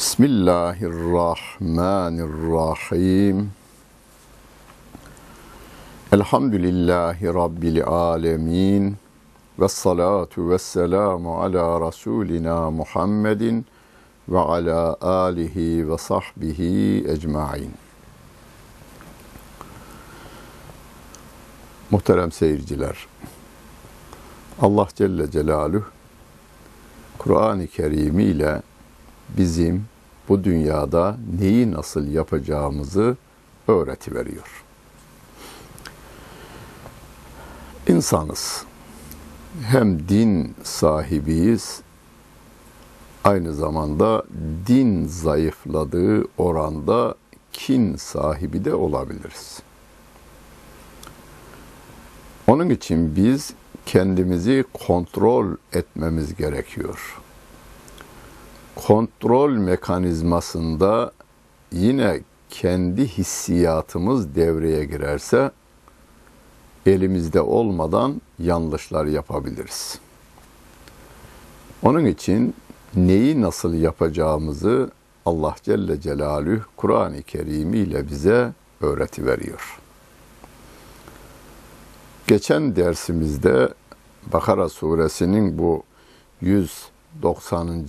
Bismillahirrahmanirrahim. Elhamdülillahi Rabbil alemin. Ve salatu ve selamu ala Resulina Muhammedin ve ala alihi ve sahbihi ecmain. Muhterem seyirciler, Allah Celle Celaluhu Kur'an-ı Kerim ile bizim bu dünyada neyi nasıl yapacağımızı öğreti veriyor. İnsanız. Hem din sahibiyiz, aynı zamanda din zayıfladığı oranda kin sahibi de olabiliriz. Onun için biz kendimizi kontrol etmemiz gerekiyor. Kontrol mekanizmasında yine kendi hissiyatımız devreye girerse elimizde olmadan yanlışlar yapabiliriz. Onun için neyi nasıl yapacağımızı Allah Celle Celaluhu Kur'an-ı Kerim ile bize öğreti veriyor. Geçen dersimizde Bakara suresinin bu 190.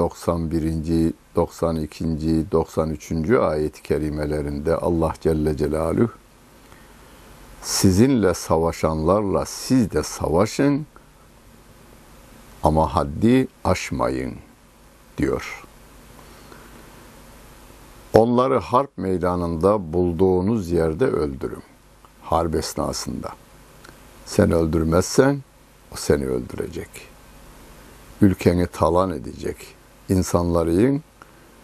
91. 92. 93. ayet-i kerimelerinde Allah Celle Celaluhu sizinle savaşanlarla siz de savaşın ama haddi aşmayın diyor. Onları harp meydanında bulduğunuz yerde öldürün. Harp esnasında. Sen öldürmezsen o seni öldürecek. Ülkeni talan edecek. İnsanların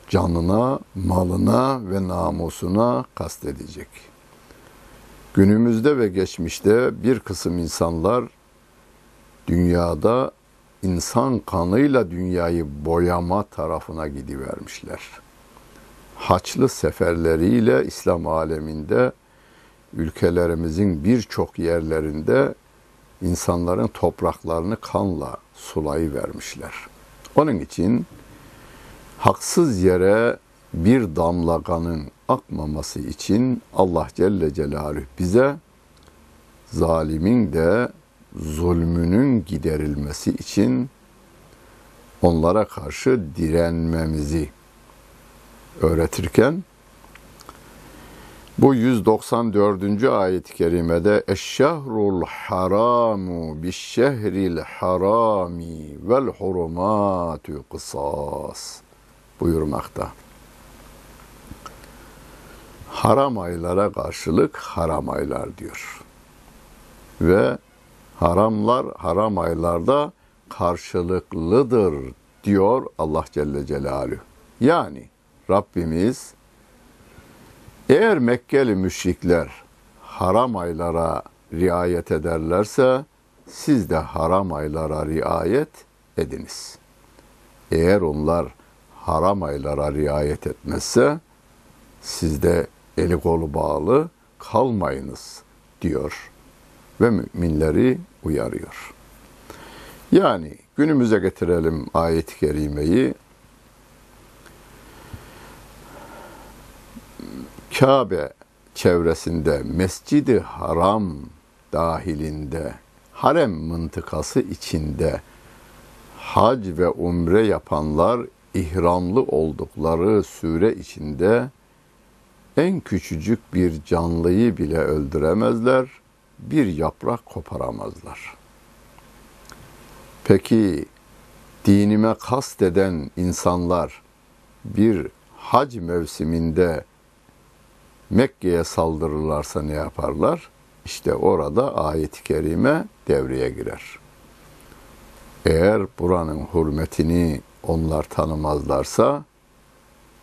canına, malına ve namusuna kastedecek. Günümüzde ve geçmişte bir kısım insanlar dünyada insan kanıyla dünyayı boyama tarafına gidivermişler. Haçlı seferleriyle İslam aleminde ülkelerimizin birçok yerlerinde insanların topraklarını kanla sulayı vermişler. Onun için haksız yere bir damla kanın akmaması için Allah Celle Celaluhu bize zalimin de zulmünün giderilmesi için onlara karşı direnmemizi öğretirken bu 194. ayet-i kerimede Eşşehrul haramu bişşehril harami vel hurumatu kısas buyurmakta. Haram aylara karşılık haram aylar diyor. Ve haramlar haram aylarda karşılıklıdır diyor Allah Celle Celaluhu. Yani Rabbimiz eğer Mekkeli müşrikler haram aylara riayet ederlerse siz de haram aylara riayet ediniz. Eğer onlar haram aylara riayet etmezse siz de eli kolu bağlı kalmayınız diyor ve müminleri uyarıyor. Yani günümüze getirelim ayet-i kerimeyi. Kabe çevresinde Mescidi Haram dahilinde harem mıntıkası içinde hac ve umre yapanlar ihramlı oldukları süre içinde en küçücük bir canlıyı bile öldüremezler, bir yaprak koparamazlar. Peki dinime kast eden insanlar bir hac mevsiminde Mekke'ye saldırırlarsa ne yaparlar? İşte orada ayet-i kerime devreye girer. Eğer buranın hürmetini onlar tanımazlarsa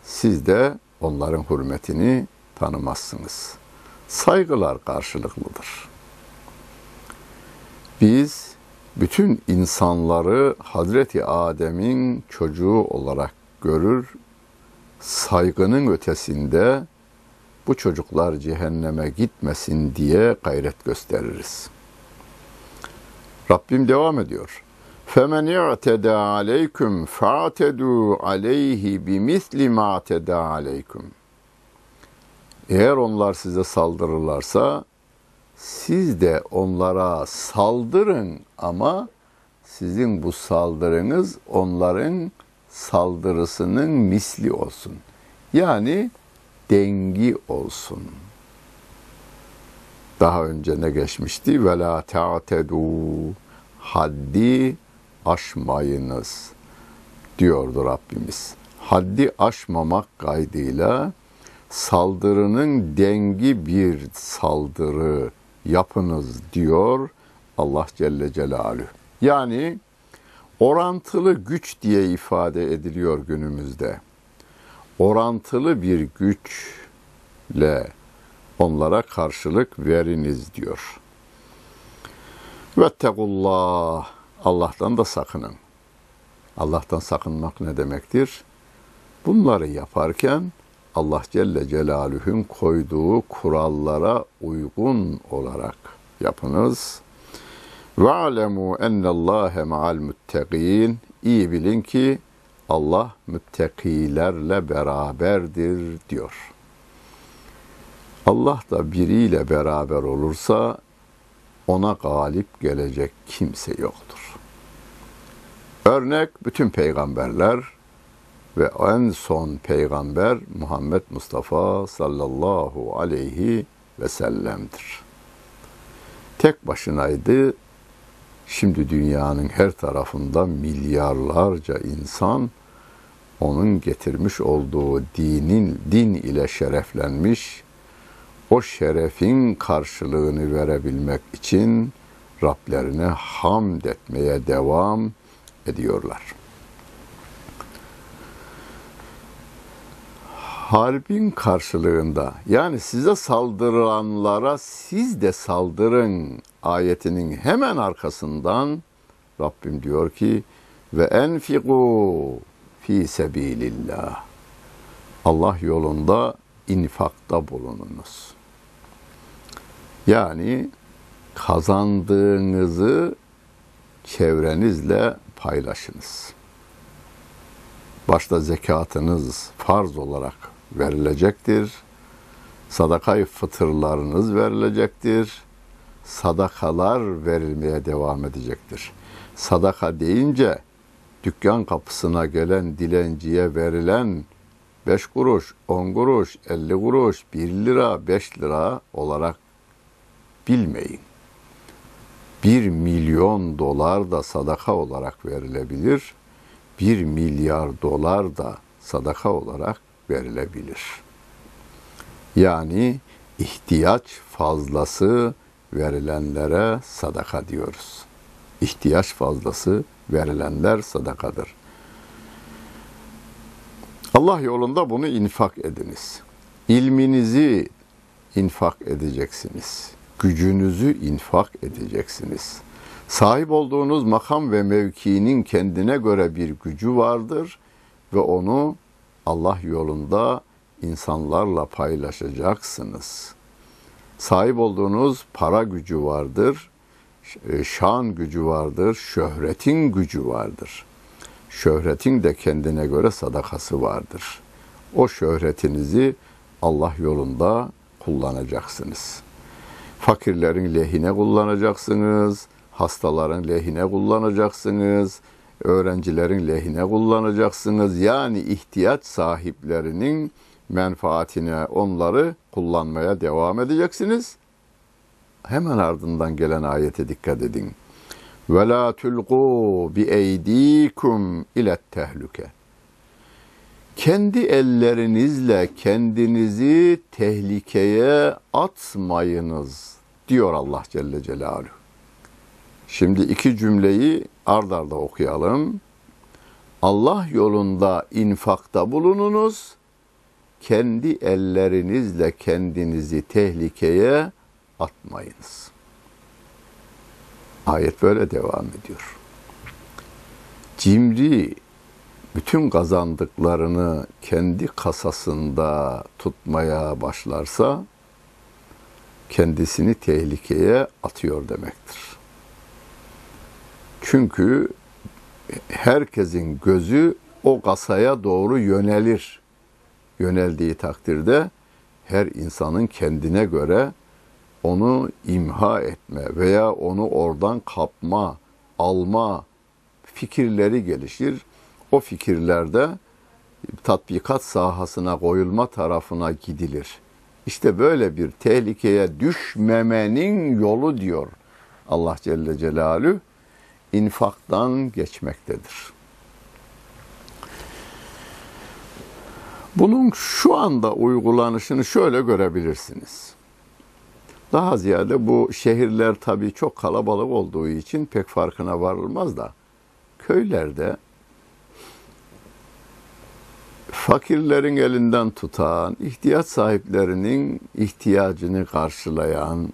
siz de onların hürmetini tanımazsınız. Saygılar karşılıklıdır. Biz bütün insanları Hazreti Adem'in çocuğu olarak görür, saygının ötesinde bu çocuklar cehenneme gitmesin diye gayret gösteririz. Rabbim devam ediyor. فَمَنْ اِعْتَدَى عَلَيْكُمْ فَاعْتَدُوا عَلَيْهِ بِمِثْلِ مَا اَعْتَدَى عَلَيْكُمْ Eğer onlar size saldırırlarsa siz de onlara saldırın ama sizin bu saldırınız onların saldırısının misli olsun. Yani dengi olsun. Daha önce ne geçmişti? Ve la ta'tedu haddi aşmayınız diyordu Rabbimiz. Haddi aşmamak kaydıyla saldırının dengi bir saldırı yapınız diyor Allah Celle Celaluhu. Yani orantılı güç diye ifade ediliyor günümüzde. Orantılı bir güçle onlara karşılık veriniz diyor. Vettekullah. Allah'tan da sakının. Allah'tan sakınmak ne demektir? Bunları yaparken Allah Celle Celaluhu'nun koyduğu kurallara uygun olarak yapınız. Ve alemu ennallâhe ma'al müttegîn. İyi bilin ki Allah müttakilerle beraberdir diyor. Allah da biriyle beraber olursa ona galip gelecek kimse yoktur. Örnek bütün peygamberler ve en son peygamber Muhammed Mustafa sallallahu aleyhi ve sellem'dir. Tek başınaydı. Şimdi dünyanın her tarafında milyarlarca insan onun getirmiş olduğu dinin din ile şereflenmiş, o şerefin karşılığını verebilmek için Rablerine hamd etmeye devam ediyorlar. Harbin karşılığında yani size saldırılanlara siz de saldırın ayetinin hemen arkasından Rabbim diyor ki ve enfiku fi sebilillah. Allah yolunda infakta bulununuz. Yani kazandığınızı çevrenizle paylaşınız. Başta zekatınız farz olarak verilecektir. Sadakayı fıtırlarınız verilecektir. Sadakalar verilmeye devam edecektir. Sadaka deyince dükkan kapısına gelen dilenciye verilen 5 kuruş, 10 kuruş, 50 kuruş, 1 lira, 5 lira olarak bilmeyin. 1 milyon dolar da sadaka olarak verilebilir. 1 milyar dolar da sadaka olarak verilebilir. Yani ihtiyaç fazlası verilenlere sadaka diyoruz. İhtiyaç fazlası verilenler sadakadır. Allah yolunda bunu infak ediniz. İlminizi infak edeceksiniz. Gücünüzü infak edeceksiniz. Sahip olduğunuz makam ve mevkinin kendine göre bir gücü vardır ve onu Allah yolunda insanlarla paylaşacaksınız. Sahip olduğunuz para gücü vardır, şan gücü vardır, şöhretin gücü vardır.'' Şöhretin de kendine göre sadakası vardır. O şöhretinizi Allah yolunda kullanacaksınız. Fakirlerin lehine kullanacaksınız, hastaların lehine kullanacaksınız, öğrencilerin lehine kullanacaksınız. Yani ihtiyaç sahiplerinin menfaatine onları kullanmaya devam edeceksiniz. Hemen ardından gelen ayete dikkat edin ve la tulqu bi eydikum ile tehlike. Kendi ellerinizle kendinizi tehlikeye atmayınız diyor Allah Celle Celaluhu. Şimdi iki cümleyi ard arda okuyalım. Allah yolunda infakta bulununuz. Kendi ellerinizle kendinizi tehlikeye atmayınız. Ayet böyle devam ediyor. Cimri bütün kazandıklarını kendi kasasında tutmaya başlarsa kendisini tehlikeye atıyor demektir. Çünkü herkesin gözü o kasaya doğru yönelir. Yöneldiği takdirde her insanın kendine göre onu imha etme veya onu oradan kapma, alma fikirleri gelişir. O fikirlerde tatbikat sahasına koyulma tarafına gidilir. İşte böyle bir tehlikeye düşmemenin yolu diyor Allah Celle Celaluhu infaktan geçmektedir. Bunun şu anda uygulanışını şöyle görebilirsiniz. Daha ziyade bu şehirler tabii çok kalabalık olduğu için pek farkına varılmaz da köylerde fakirlerin elinden tutan, ihtiyaç sahiplerinin ihtiyacını karşılayan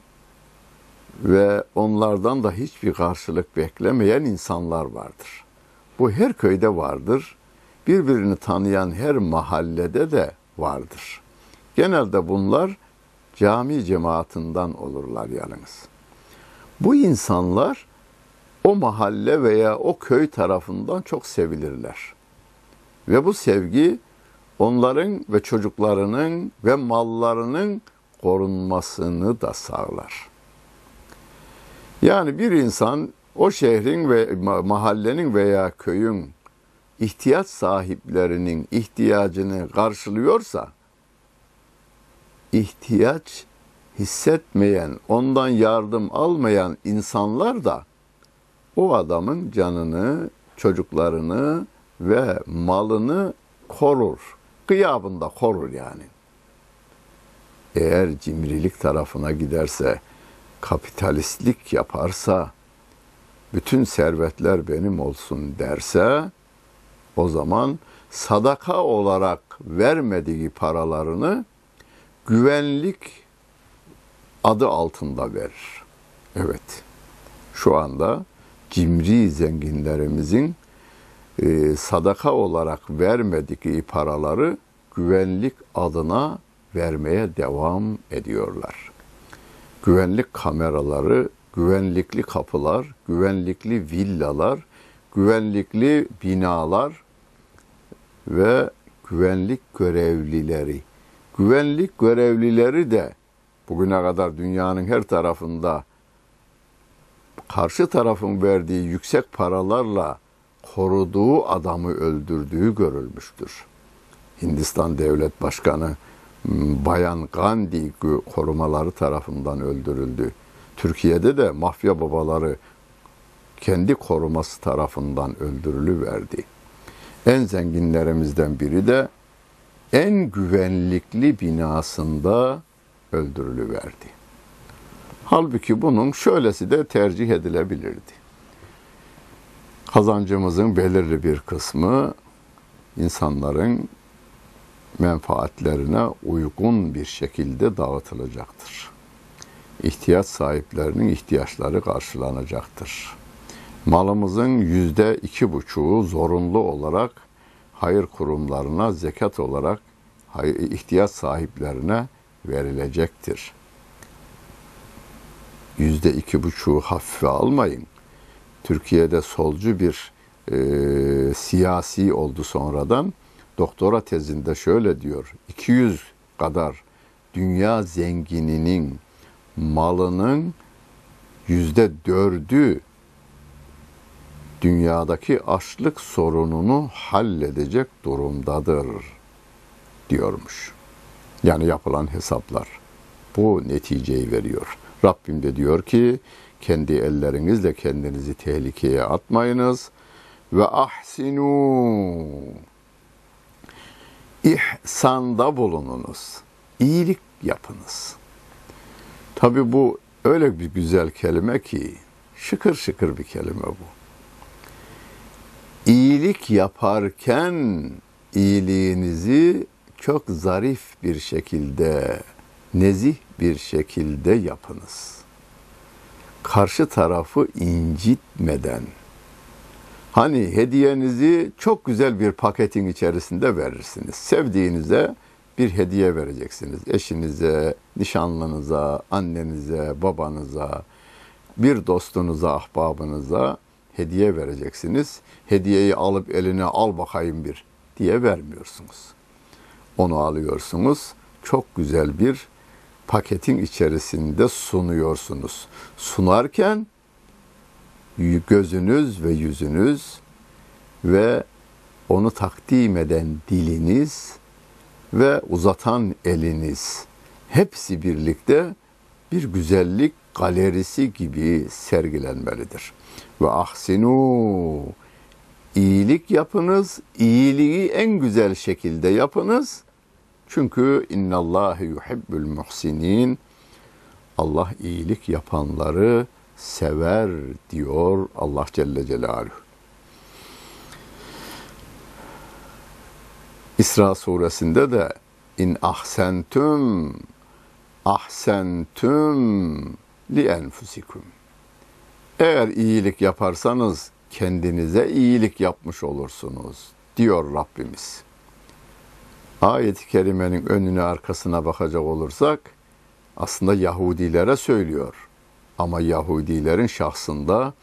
ve onlardan da hiçbir karşılık beklemeyen insanlar vardır. Bu her köyde vardır. Birbirini tanıyan her mahallede de vardır. Genelde bunlar cami cemaatinden olurlar yalnız. Bu insanlar o mahalle veya o köy tarafından çok sevilirler. Ve bu sevgi onların ve çocuklarının ve mallarının korunmasını da sağlar. Yani bir insan o şehrin ve mahallenin veya köyün ihtiyaç sahiplerinin ihtiyacını karşılıyorsa ihtiyaç hissetmeyen, ondan yardım almayan insanlar da o adamın canını, çocuklarını ve malını korur. Gıyabında korur yani. Eğer cimrilik tarafına giderse, kapitalistlik yaparsa, bütün servetler benim olsun derse, o zaman sadaka olarak vermediği paralarını güvenlik adı altında verir. Evet, şu anda cimri zenginlerimizin e, sadaka olarak vermedikleri paraları güvenlik adına vermeye devam ediyorlar. Güvenlik kameraları, güvenlikli kapılar, güvenlikli villalar, güvenlikli binalar ve güvenlik görevlileri güvenlik görevlileri de bugüne kadar dünyanın her tarafında karşı tarafın verdiği yüksek paralarla koruduğu adamı öldürdüğü görülmüştür. Hindistan Devlet Başkanı Bayan Gandhi korumaları tarafından öldürüldü. Türkiye'de de mafya babaları kendi koruması tarafından öldürülüverdi. En zenginlerimizden biri de en güvenlikli binasında öldürülüverdi. Halbuki bunun şöylesi de tercih edilebilirdi. Kazancımızın belirli bir kısmı insanların menfaatlerine uygun bir şekilde dağıtılacaktır. İhtiyaç sahiplerinin ihtiyaçları karşılanacaktır. Malımızın yüzde iki buçuğu zorunlu olarak hayır kurumlarına zekat olarak ihtiyaç sahiplerine verilecektir. Yüzde iki buçuğu hafife almayın. Türkiye'de solcu bir e, siyasi oldu sonradan doktora tezinde şöyle diyor. 200 kadar dünya zengininin malının yüzde dördü dünyadaki açlık sorununu halledecek durumdadır diyormuş. Yani yapılan hesaplar bu neticeyi veriyor. Rabbim de diyor ki kendi ellerinizle kendinizi tehlikeye atmayınız ve ahsinu ihsanda bulununuz. İyilik yapınız. Tabi bu öyle bir güzel kelime ki şıkır şıkır bir kelime bu. İyilik yaparken iyiliğinizi çok zarif bir şekilde, nezih bir şekilde yapınız. Karşı tarafı incitmeden, Hani hediyenizi çok güzel bir paketin içerisinde verirsiniz. Sevdiğinize bir hediye vereceksiniz. Eşinize, nişanlınıza, annenize, babanıza, bir dostunuza, ahbabınıza hediye vereceksiniz. Hediyeyi alıp eline al bakayım bir diye vermiyorsunuz. Onu alıyorsunuz. Çok güzel bir paketin içerisinde sunuyorsunuz. Sunarken gözünüz ve yüzünüz ve onu takdim eden diliniz ve uzatan eliniz hepsi birlikte bir güzellik galerisi gibi sergilenmelidir. Ve ahsinu iyilik yapınız, iyiliği en güzel şekilde yapınız. Çünkü innallâhe yuhibbül muhsinin. Allah iyilik yapanları sever diyor Allah Celle Celaluhu. İsra suresinde de in ahsentum ahsentum li enfusikum. Eğer iyilik yaparsanız kendinize iyilik yapmış olursunuz diyor Rabbimiz. Ayet-i kerimenin önüne arkasına bakacak olursak aslında Yahudilere söylüyor ama Yahudilerin şahsında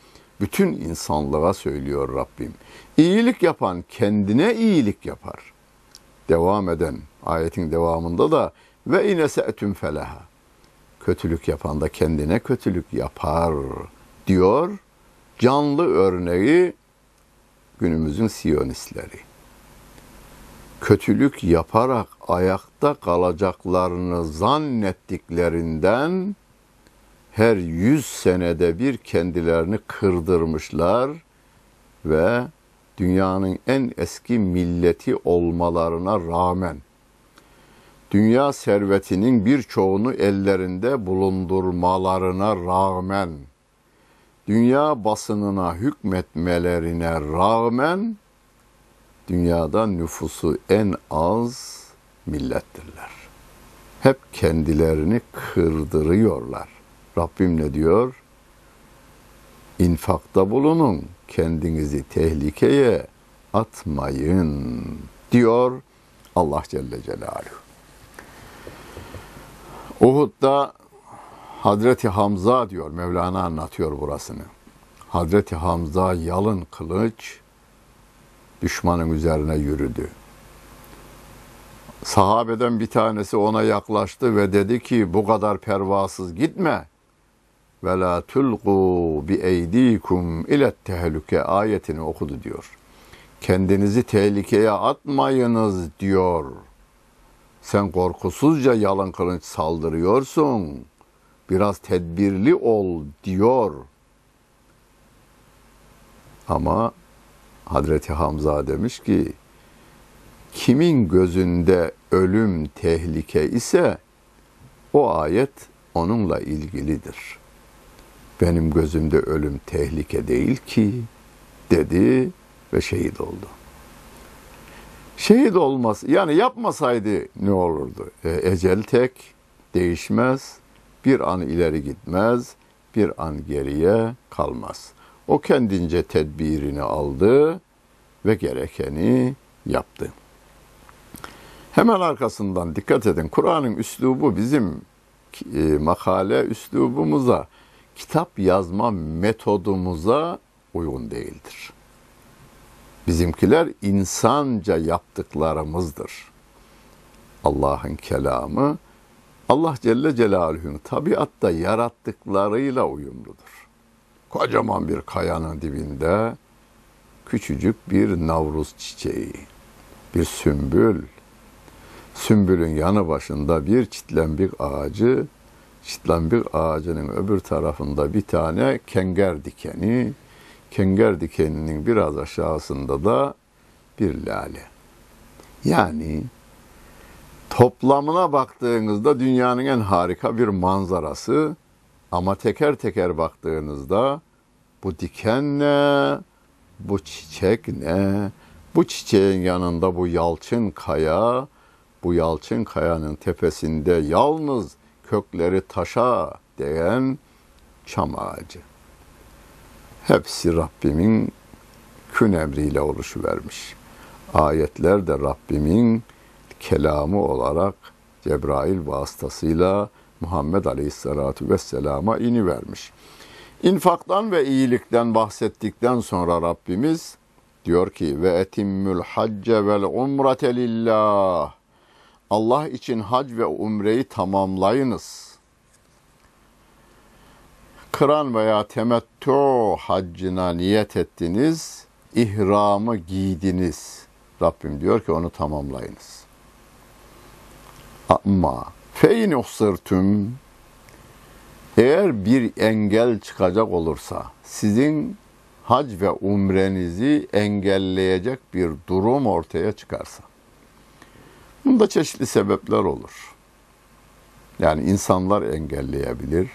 bütün insanlığa söylüyor Rabbim. İyilik yapan kendine iyilik yapar. Devam eden ayetin devamında da ve ine se'tüm feleha. Kötülük yapan da kendine kötülük yapar diyor. Canlı örneği günümüzün Siyonistleri. Kötülük yaparak ayakta kalacaklarını zannettiklerinden her yüz senede bir kendilerini kırdırmışlar ve dünyanın en eski milleti olmalarına rağmen dünya servetinin birçoğunu ellerinde bulundurmalarına rağmen dünya basınına hükmetmelerine rağmen dünyada nüfusu en az millettirler. Hep kendilerini kırdırıyorlar. Rabbim ne diyor? İnfakta bulunun, kendinizi tehlikeye atmayın diyor Allah Celle Celaluhu. Uhud'da Hazreti Hamza diyor, Mevlana anlatıyor burasını. Hazreti Hamza yalın kılıç düşmanın üzerine yürüdü. Sahabeden bir tanesi ona yaklaştı ve dedi ki bu kadar pervasız gitme. Ve la tulqu bi eydikum ile tehlike ayetini okudu diyor. Kendinizi tehlikeye atmayınız diyor. Sen korkusuzca yalın kılıç saldırıyorsun. Biraz tedbirli ol diyor. Ama Hazreti Hamza demiş ki kimin gözünde ölüm tehlike ise o ayet onunla ilgilidir. Benim gözümde ölüm tehlike değil ki dedi ve şehit oldu. Şehit olmaz yani yapmasaydı ne olurdu? E, ecel tek değişmez, bir an ileri gitmez, bir an geriye kalmaz. O kendince tedbirini aldı ve gerekeni yaptı. Hemen arkasından dikkat edin. Kur'an'ın üslubu bizim e, makale üslubumuza, kitap yazma metodumuza uygun değildir. Bizimkiler insanca yaptıklarımızdır. Allah'ın kelamı Allah Celle Celaluhu'nun tabiatta yarattıklarıyla uyumludur. Kocaman bir kayanın dibinde küçücük bir navruz çiçeği, bir sümbül, sümbülün yanı başında bir çitlenbik ağacı, çitlenbik ağacının öbür tarafında bir tane kenger dikeni, kenger dikeninin biraz aşağısında da bir lale. Yani toplamına baktığınızda dünyanın en harika bir manzarası ama teker teker baktığınızda bu diken ne, bu çiçek ne, bu çiçeğin yanında bu yalçın kaya, bu yalçın kayanın tepesinde yalnız kökleri taşa değen çam ağacı. Hepsi Rabbimin kün emriyle oluşuvermiş. Ayetler de Rabbimin kelamı olarak Cebrail vasıtasıyla Muhammed Aleyhisselatü Vesselam'a inivermiş. İnfaktan ve iyilikten bahsettikten sonra Rabbimiz diyor ki ve etimmül hacce vel umrete lillah. Allah için hac ve umreyi tamamlayınız. Kıran veya temettü haccına niyet ettiniz, ihramı giydiniz. Rabbim diyor ki onu tamamlayınız. Ama feyn uhsırtüm eğer bir engel çıkacak olursa sizin hac ve umrenizi engelleyecek bir durum ortaya çıkarsa. Bunda çeşitli sebepler olur. Yani insanlar engelleyebilir,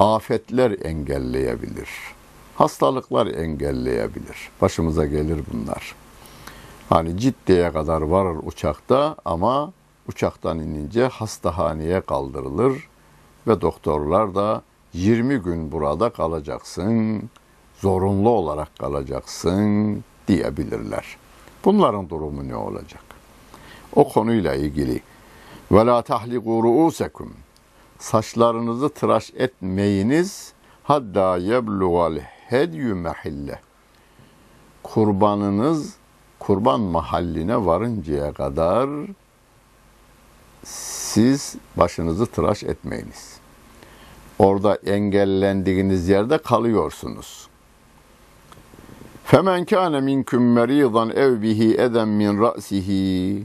afetler engelleyebilir, hastalıklar engelleyebilir. Başımıza gelir bunlar. Hani Cidde'ye kadar varır uçakta ama uçaktan inince hastahaneye kaldırılır ve doktorlar da 20 gün burada kalacaksın, zorunlu olarak kalacaksın diyebilirler. Bunların durumu ne olacak? O konuyla ilgili ve la tahliqu saçlarınızı tıraş etmeyiniz hatta yeblugal hedyü mahille kurbanınız kurban mahalline varıncaya kadar siz başınızı tıraş etmeyiniz. Orada engellendiğiniz yerde kalıyorsunuz. Kâne minküm meridan ev bihi eden min ra'sihi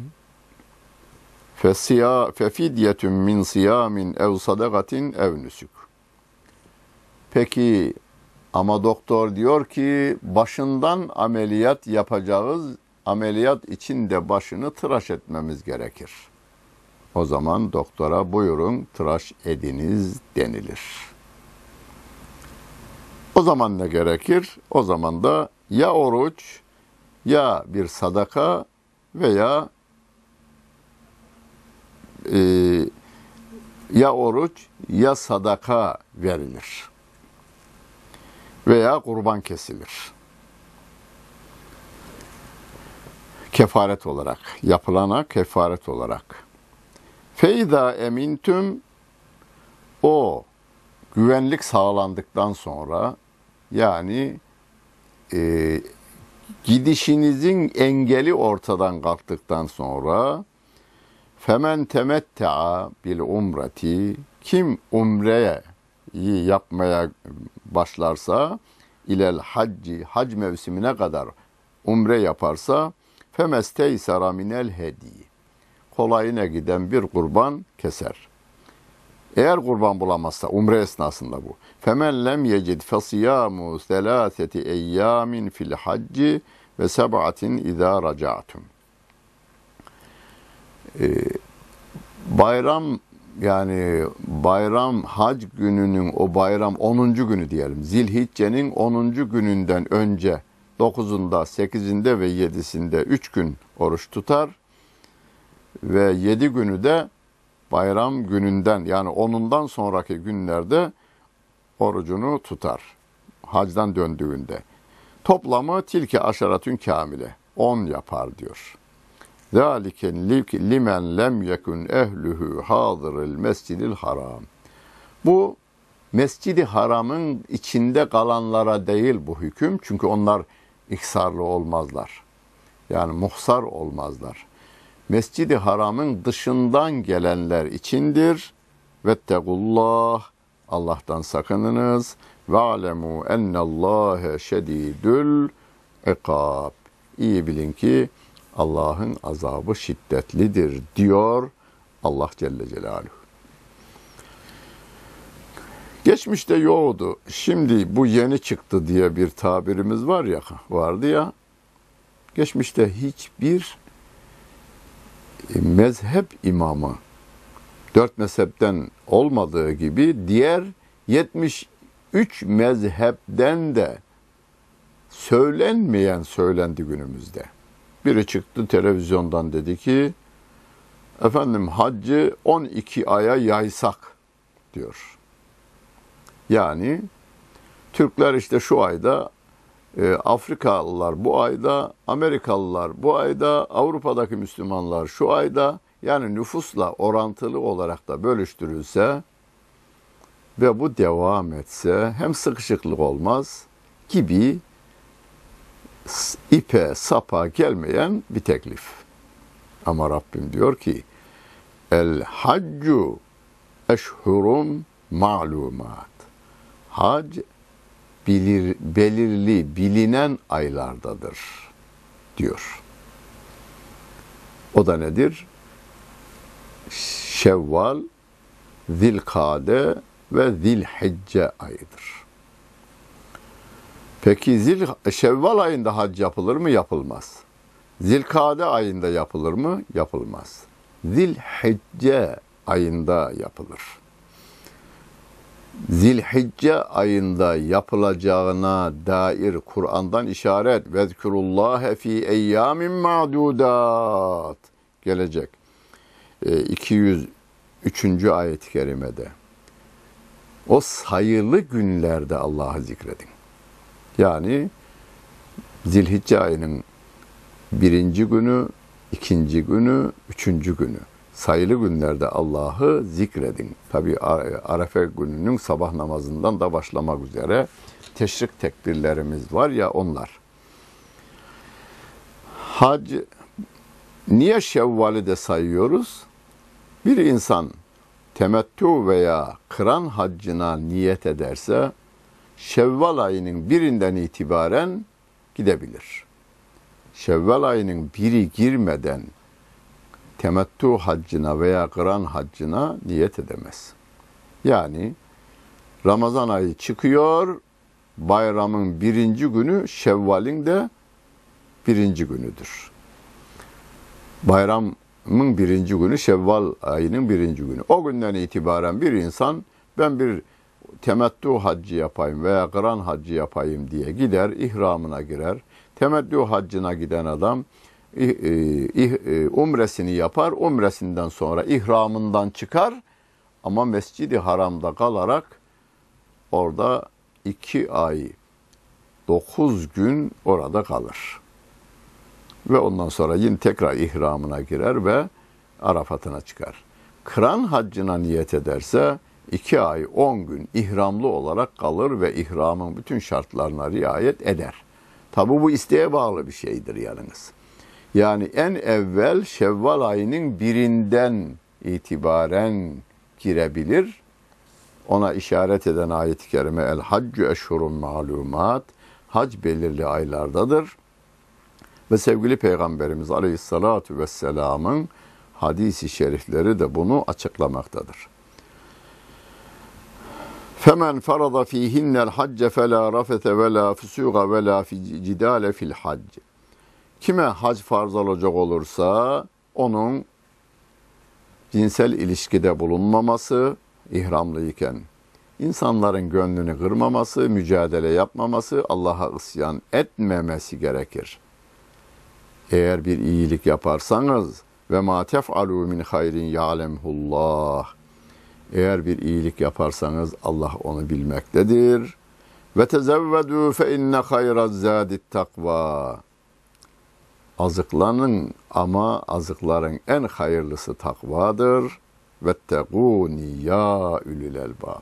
fesiya fefidyetun min siyamin ev sadakatin ev nusuk. Peki ama doktor diyor ki başından ameliyat yapacağız. Ameliyat için de başını tıraş etmemiz gerekir. O zaman doktora buyurun tıraş ediniz denilir. O zaman ne gerekir? O zaman da ya oruç ya bir sadaka veya e, ya oruç ya sadaka verilir. Veya kurban kesilir. Kefaret olarak, yapılana kefaret olarak. Feyda emintüm o güvenlik sağlandıktan sonra yani e, gidişinizin engeli ortadan kalktıktan sonra Femen temettea bil umreti kim umreye yapmaya başlarsa ilel hacci hac mevsimine kadar umre yaparsa femesteysara minel hedi kolayına giden bir kurban keser. Eğer kurban bulamazsa umre esnasında bu. Femen lem yecid fesiyamu selaseti eyyamin fil hacci ve seb'atin izâ raca'tum. Ee, bayram yani bayram hac gününün o bayram 10. günü diyelim. Zilhicce'nin 10. gününden önce 9'unda, 8'inde ve 7'sinde 3 gün oruç tutar ve 7 günü de bayram gününden yani 10'undan sonraki günlerde orucunu tutar. Hacdan döndüğünde. Toplamı tilke aşaratün kamile. 10 yapar diyor. Zalike limen lem yekun ehluhu hadiril mescidil haram. Bu Mescidi Haram'ın içinde kalanlara değil bu hüküm. Çünkü onlar iksarlı olmazlar. Yani muhsar olmazlar. Mescidi Haram'ın dışından gelenler içindir. Vettegullah Allah'tan sakınınız. Ve alemu ennallâhe şedîdül ikab. İyi bilin ki Allah'ın azabı şiddetlidir diyor Allah Celle Celaluhu. Geçmişte yoktu. Şimdi bu yeni çıktı diye bir tabirimiz var ya, vardı ya. Geçmişte hiçbir mezhep imamı dört mezhepten olmadığı gibi diğer 73 mezhepten de söylenmeyen söylendi günümüzde. Biri çıktı televizyondan dedi ki efendim haccı 12 aya yaysak diyor. Yani Türkler işte şu ayda, e, Afrikalılar bu ayda, Amerikalılar bu ayda, Avrupa'daki Müslümanlar şu ayda yani nüfusla orantılı olarak da bölüştürülse ve bu devam etse hem sıkışıklık olmaz gibi ipe sapa gelmeyen bir teklif. Ama Rabbim diyor ki El haccu eşhurum malumat. Hac bilir, belirli, bilinen aylardadır diyor. O da nedir? Şevval, Zilkade ve Zilhicce ayıdır. Peki Zil, Şevval ayında hac yapılır mı? Yapılmaz. Zilkade ayında yapılır mı? Yapılmaz. Zilhicce ayında yapılır. Zilhicce ayında yapılacağına dair Kur'an'dan işaret vezkurullahe fi eyyamin ma'dudat gelecek. E, 203. ayet-i kerimede. O sayılı günlerde Allah'ı zikredin. Yani Zilhicce ayının birinci günü, ikinci günü, üçüncü günü sayılı günlerde Allah'ı zikredin. Tabi Arefe gününün sabah namazından da başlamak üzere teşrik tekbirlerimiz var ya onlar. Hac niye Şevval'i de sayıyoruz? Bir insan temettü veya kıran haccına niyet ederse Şevval ayının birinden itibaren gidebilir. Şevval ayının biri girmeden temettü haccına veya kıran haccına niyet edemez. Yani Ramazan ayı çıkıyor, bayramın birinci günü Şevval'in de birinci günüdür. Bayramın birinci günü Şevval ayının birinci günü. O günden itibaren bir insan ben bir temettü haccı yapayım veya kıran haccı yapayım diye gider, ihramına girer. Temettü haccına giden adam umresini yapar. Umresinden sonra ihramından çıkar ama Mescidi Haram'da kalarak orada iki ay dokuz gün orada kalır. Ve ondan sonra yine tekrar ihramına girer ve Arafat'ına çıkar. Kıran haccına niyet ederse iki ay on gün ihramlı olarak kalır ve ihramın bütün şartlarına riayet eder. Tabi bu isteğe bağlı bir şeydir yalnız. Yani en evvel Şevval ayının birinden itibaren girebilir. Ona işaret eden ayet-i kerime el haccu eşhurun malumat. Hac belirli aylardadır. Ve sevgili Peygamberimiz Aleyhisselatü Vesselam'ın hadisi şerifleri de bunu açıklamaktadır. Femen farada fihinnel hacce fela rafete ve la fusuga ve la cidale fil hac. Kime hac farz olacak olursa onun cinsel ilişkide bulunmaması ihramlıyken insanların gönlünü kırmaması, mücadele yapmaması, Allah'a isyan etmemesi gerekir. Eğer bir iyilik yaparsanız ve ma tef'alu min hayrin ya'lemhullah. Eğer bir iyilik yaparsanız Allah onu bilmektedir. Ve tezevvedu fe inne hayra zadit takva. Azıklanın ama azıkların en hayırlısı takvadır. Vetteguni ya ülül elbab.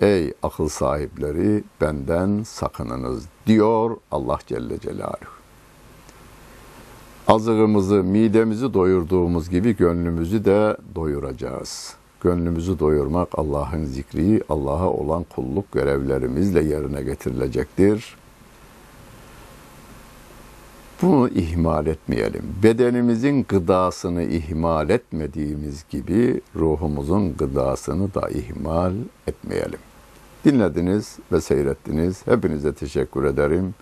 Ey akıl sahipleri benden sakınınız diyor Allah Celle Celaluhu. Azığımızı, midemizi doyurduğumuz gibi gönlümüzü de doyuracağız. Gönlümüzü doyurmak Allah'ın zikri, Allah'a olan kulluk görevlerimizle yerine getirilecektir. Bunu ihmal etmeyelim. Bedenimizin gıdasını ihmal etmediğimiz gibi ruhumuzun gıdasını da ihmal etmeyelim. Dinlediniz ve seyrettiniz. Hepinize teşekkür ederim.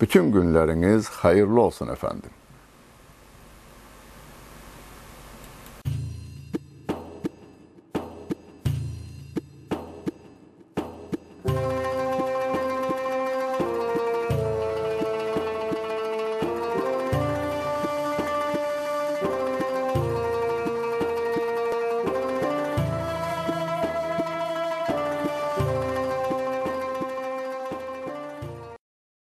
Bütün günleriniz hayırlı olsun efendim.